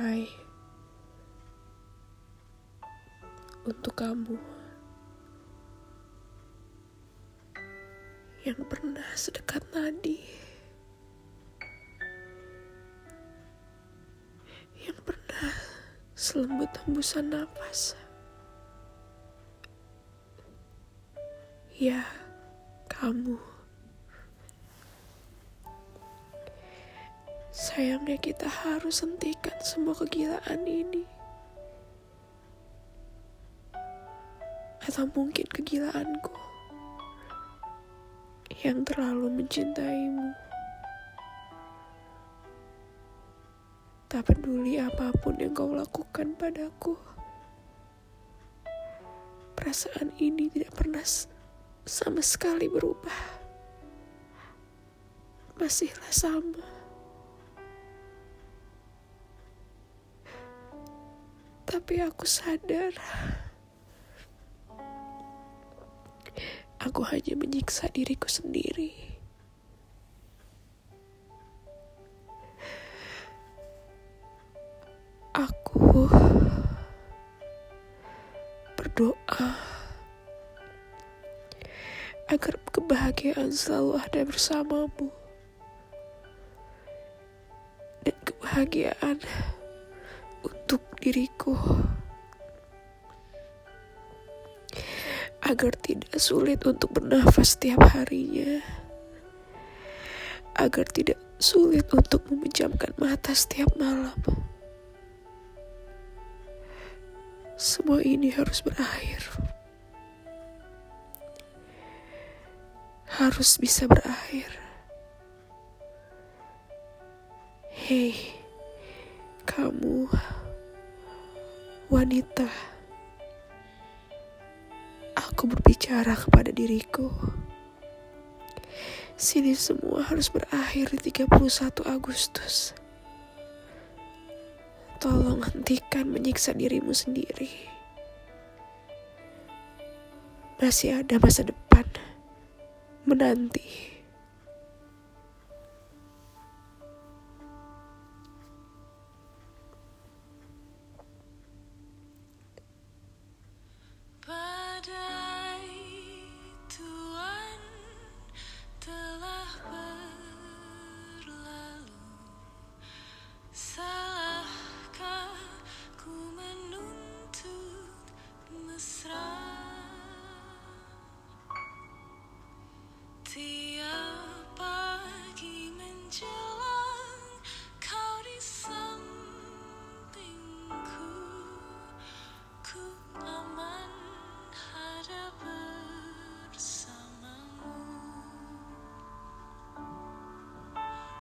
Hai. Untuk kamu. Yang pernah sedekat nadi Yang pernah selembut hembusan nafas. Ya, kamu Sayangnya kita harus hentikan semua kegilaan ini. Atau mungkin kegilaanku yang terlalu mencintaimu. Tak peduli apa pun yang kau lakukan padaku. Perasaan ini tidak pernah sama sekali berubah. Masihlah sama. Tapi aku sadar. Aku hanya menyiksa diriku sendiri. Aku berdoa agar kebahagiaan selalu ada bersamamu. Dan kebahagiaan untuk diriku agar tidak sulit untuk bernafas setiap harinya, agar tidak sulit untuk memejamkan mata setiap malam. Semua ini harus berakhir. Harus bisa berakhir. Hei kamu wanita. Aku berbicara kepada diriku. Sini semua harus berakhir di 31 Agustus. Tolong hentikan menyiksa dirimu sendiri. Masih ada masa depan menanti. da